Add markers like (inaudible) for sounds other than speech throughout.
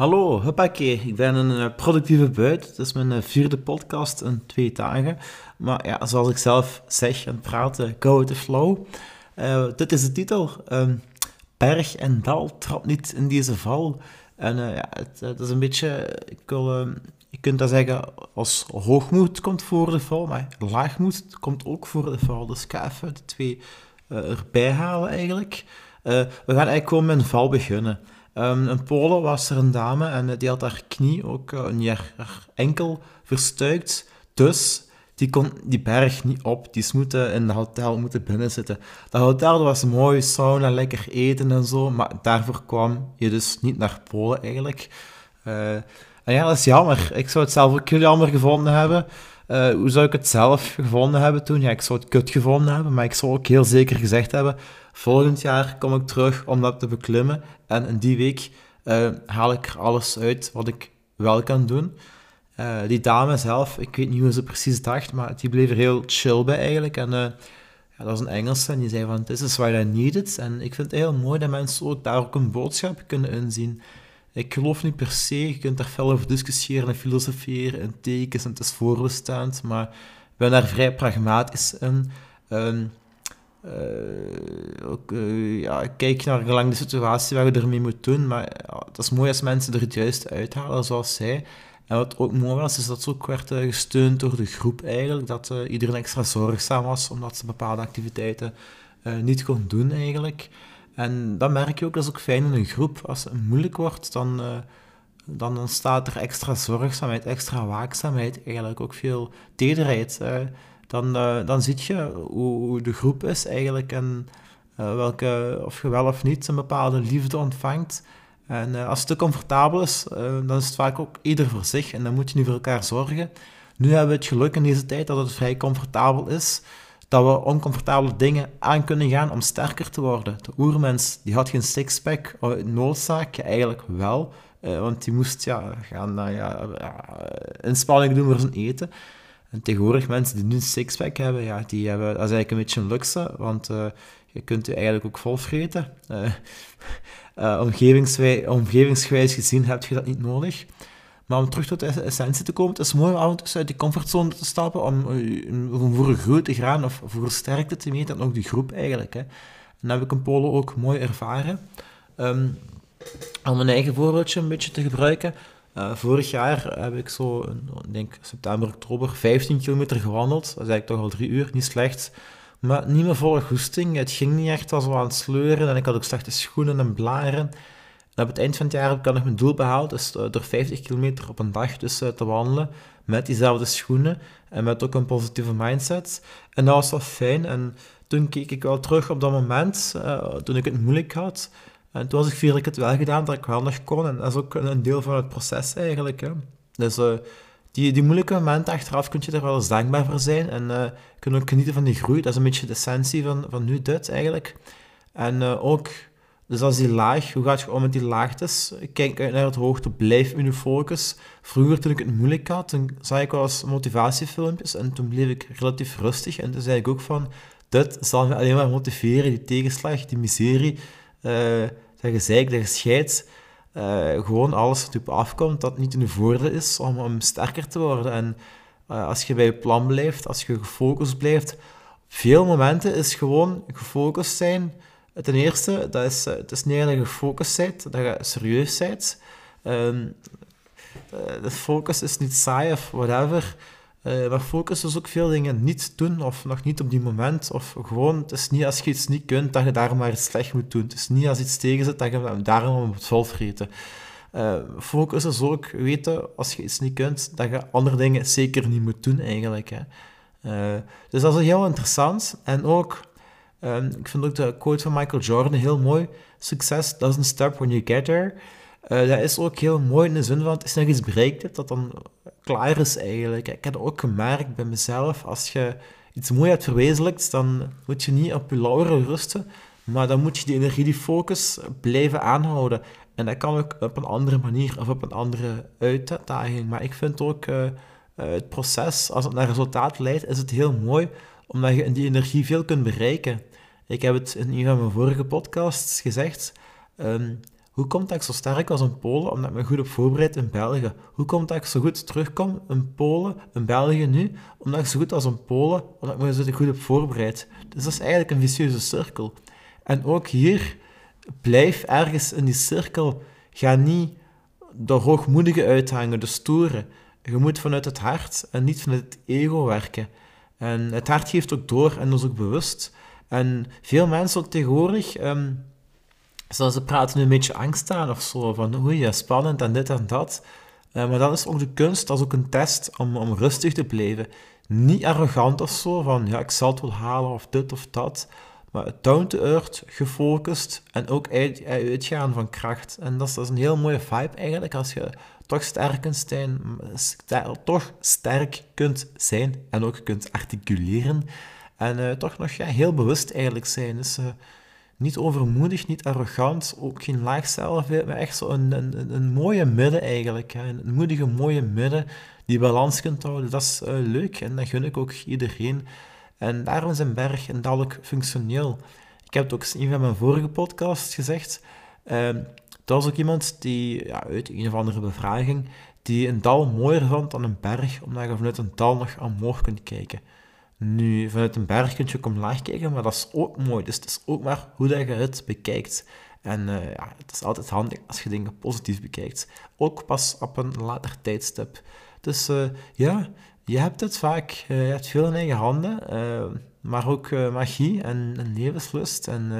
Hallo, huppakee. Ik ben een eh, productieve buit. Het is mijn eh, vierde podcast in twee dagen. Maar ja, zoals ik zelf zeg en praten, go with the flow. Dit is de titel. Uh, berg en dal, trap niet in deze val. En ja, het, is een beetje... Ik wil, je kunt dat zeggen als hoogmoed komt voor de val, maar laagmoed komt ook voor de val. Dus ik ga even de twee erbij halen eigenlijk. we gaan eigenlijk gewoon met een val beginnen. Um, in Polen was er een dame en die had haar knie ook uh, een haar enkel verstuikt. Dus die kon die berg niet op. Die moeten in het hotel moeten binnenzitten. Dat hotel was mooi, sauna, lekker eten en zo. Maar daarvoor kwam je dus niet naar Polen eigenlijk. Uh, en ja, dat is jammer. Ik zou het zelf ook heel jammer gevonden hebben. Uh, hoe zou ik het zelf gevonden hebben toen? Ja, ik zou het kut gevonden hebben, maar ik zou ook heel zeker gezegd hebben: volgend jaar kom ik terug om dat te beklimmen. En in die week uh, haal ik er alles uit wat ik wel kan doen. Uh, die dame zelf, ik weet niet hoe ze precies dacht, maar die bleef er heel chill bij eigenlijk. En ja, dat was een Engelse en die zei van, this is what I needed. En ik vind het heel mooi dat mensen ook daar ook een boodschap kunnen inzien. Ik geloof niet per se, je kunt daar veel over discussiëren en filosoferen en tekens en het is voorbestaand, maar ik ben daar vrij pragmatisch in. Um, uh, ook, uh, ja, kijk naar gelang de situatie waar je ermee moet doen, maar ja, het is mooi als mensen er het juist uithalen, zoals zij. En wat ook mooi was, is dat ze ook werd uh, gesteund door de groep eigenlijk, dat iedereen extra zorgzaam was, omdat ze bepaalde activiteiten niet kon doen eigenlijk. En dat merk je ook, dat is ook fijn in een groep. Als het moeilijk wordt, dan, uh, dan ontstaat er extra zorgzaamheid, extra waakzaamheid, eigenlijk ook veel tederheid. Dan, uh, dan zie je hoe, de groep is eigenlijk en welke, of je wel of niet een bepaalde liefde ontvangt. En als het te comfortabel is, dan is het vaak ook ieder voor zich en dan moet je niet voor elkaar zorgen. Nu hebben we het geluk in deze tijd dat het vrij comfortabel is dat we oncomfortabele dingen aan kunnen gaan om sterker te worden. De oermens die had geen sixpack, noodzaak, eigenlijk wel. Uh, want die moest ja, gaan uh, ja, inspanningen doen voor zijn eten. En tegenwoordig mensen die nu een sixpack hebben, ja, die hebben, dat is eigenlijk een beetje een luxe, want uh, je kunt je eigenlijk ook vol vreten. (laughs) omgevingsgewijs gezien heb je dat niet nodig. Maar om terug tot de essentie te komen, het is mooi om af uit die comfortzone te stappen, om, eh, om voor een groei te gaan of voor sterkte te meten, en ook die groep eigenlijk. Hè. En dat heb ik in Polen ook mooi ervaren. Um, om mijn eigen voorbeeldje een beetje te gebruiken. Uh, vorig jaar heb ik zo, denk september, oktober, 15 kilometer gewandeld. Dat is eigenlijk toch al drie uur, niet slecht. Maar niet meer volle goesting. Het ging niet echt, was wel aan het sleuren. En ik had ook slechte schoenen en blaren op het eind van het jaar heb ik nog mijn doel behaald, dus uh, door 50 kilometer op een dag dus, uh, te wandelen, met diezelfde schoenen en met ook een positieve mindset. En dat was wel fijn. En toen keek ik wel terug op dat moment, uh, toen ik het moeilijk had. En toen was ik vier ik het wel gedaan, dat ik wel nog kon. En dat is ook een deel van het proces eigenlijk. Hè. Dus die, die moeilijke momenten achteraf kun je er wel eens dankbaar voor zijn. En uh, kun ook genieten van die groei. Dat is een beetje de essentie van, van nu dit eigenlijk. En ook dus als die laag, hoe gaat je om met die laagtes? Kijk uit naar het hoogte, blijf in je focus. Vroeger, toen ik het moeilijk had, toen zag ik wel eens motivatiefilmpjes en toen bleef ik relatief rustig. En toen zei ik ook van, dit zal me alleen maar motiveren, die tegenslag, die miserie, uh, dat gezeik, dat gescheit. Uh, gewoon alles wat op afkomt, dat niet in je voordeel is om, sterker te worden. En uh, als je bij je plan blijft, als je gefocust blijft, veel momenten is gewoon gefocust zijn Ten eerste, dat is, eh, het is niet dat je gefocust bent, dat je serieus bent. Um, de focus is niet saai of whatever. Uh, maar focus is ook veel dingen niet doen of nog niet op die moment. Of gewoon, het is niet als je iets niet kunt, dat je daar maar iets slecht moet doen. Het is niet als iets tegen zit, dat je daarom moet volvreten. Uh, focus is ook weten, als je iets niet kunt, dat je andere dingen zeker niet moet doen eigenlijk. Hè. Dus dat is heel interessant. En ook Um, ik vind ook de quote van Michael Jordan heel mooi. Success doesn't stop when you get there. Uh, dat is ook heel mooi in de zin van, het is nog iets bereikt dat dan klaar is eigenlijk. Ik heb ook gemerkt bij mezelf, als je iets mooi hebt verwezenlijkt, dan moet je niet op je lauren rusten, maar dan moet je die energie, die focus blijven aanhouden. En dat kan ook op een andere manier of op een andere uitdaging. Maar ik vind ook uh, uh, het proces, als het naar resultaat leidt, is het heel mooi, omdat je in die energie veel kunt bereiken. Ik heb het in een van mijn vorige podcasts gezegd. Um, Hoe komt dat ik zo sterk was in Polen? Omdat ik me goed op voorbereid in België. Hoe komt dat ik zo goed terugkom in Polen, in België nu? Omdat ik zo goed was in Polen, omdat ik me zo goed op voorbereid. Dus dat is eigenlijk een vicieuze cirkel. En ook hier, blijf ergens in die cirkel. Ga niet de hoogmoedige uithangen, de stoere. Je moet vanuit het hart en niet vanuit het ego werken. En het hart geeft ook door en is ook bewust. En veel mensen ook tegenwoordig, um, ze praten nu een beetje angst aan of zo, van oei, spannend en dit en dat. Uh, maar dat is ook de kunst, dat is ook een test om, om rustig te blijven. Niet arrogant of zo, van ja, ik zal het wel halen of dit of dat. Maar down to earth, gefocust en ook uit, uitgaan van kracht. En dat is, een heel mooie vibe eigenlijk, als je toch sterk zijn, toch sterk kunt zijn en ook kunt articuleren. En uh, toch nog ja, heel bewust eigenlijk zijn. Dus uh, niet overmoedig, niet arrogant, ook geen laag zelfbeeld, maar echt zo een, een, een mooie midden eigenlijk. Hè. Een moedige mooie midden die balans kunt houden. Dat is uh, leuk en dat gun ik ook iedereen. En daarom een berg en dal ook functioneel. Ik heb het ook in een van mijn vorige podcasts gezegd. Uh, dat was ook iemand die, ja, uit een of andere bevraging, die een dal mooier vond dan een berg, omdat je vanuit een dal nog omhoog kunt kijken. Nu, vanuit een berg kun je ook omlaag kijken, maar dat is ook mooi. Dus het is ook maar hoe dat je het bekijkt. En uh, ja, het is altijd handig als je dingen positief bekijkt. Ook pas op een later tijdstip. Dus uh, ja, je hebt het vaak, uh, je hebt veel in eigen handen, maar ook magie en, en, levenslust. En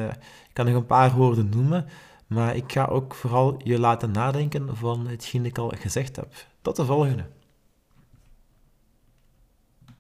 ik kan nog een paar woorden noemen, maar ik ga ook vooral je laten nadenken van hetgeen ik al gezegd heb. Tot de volgende.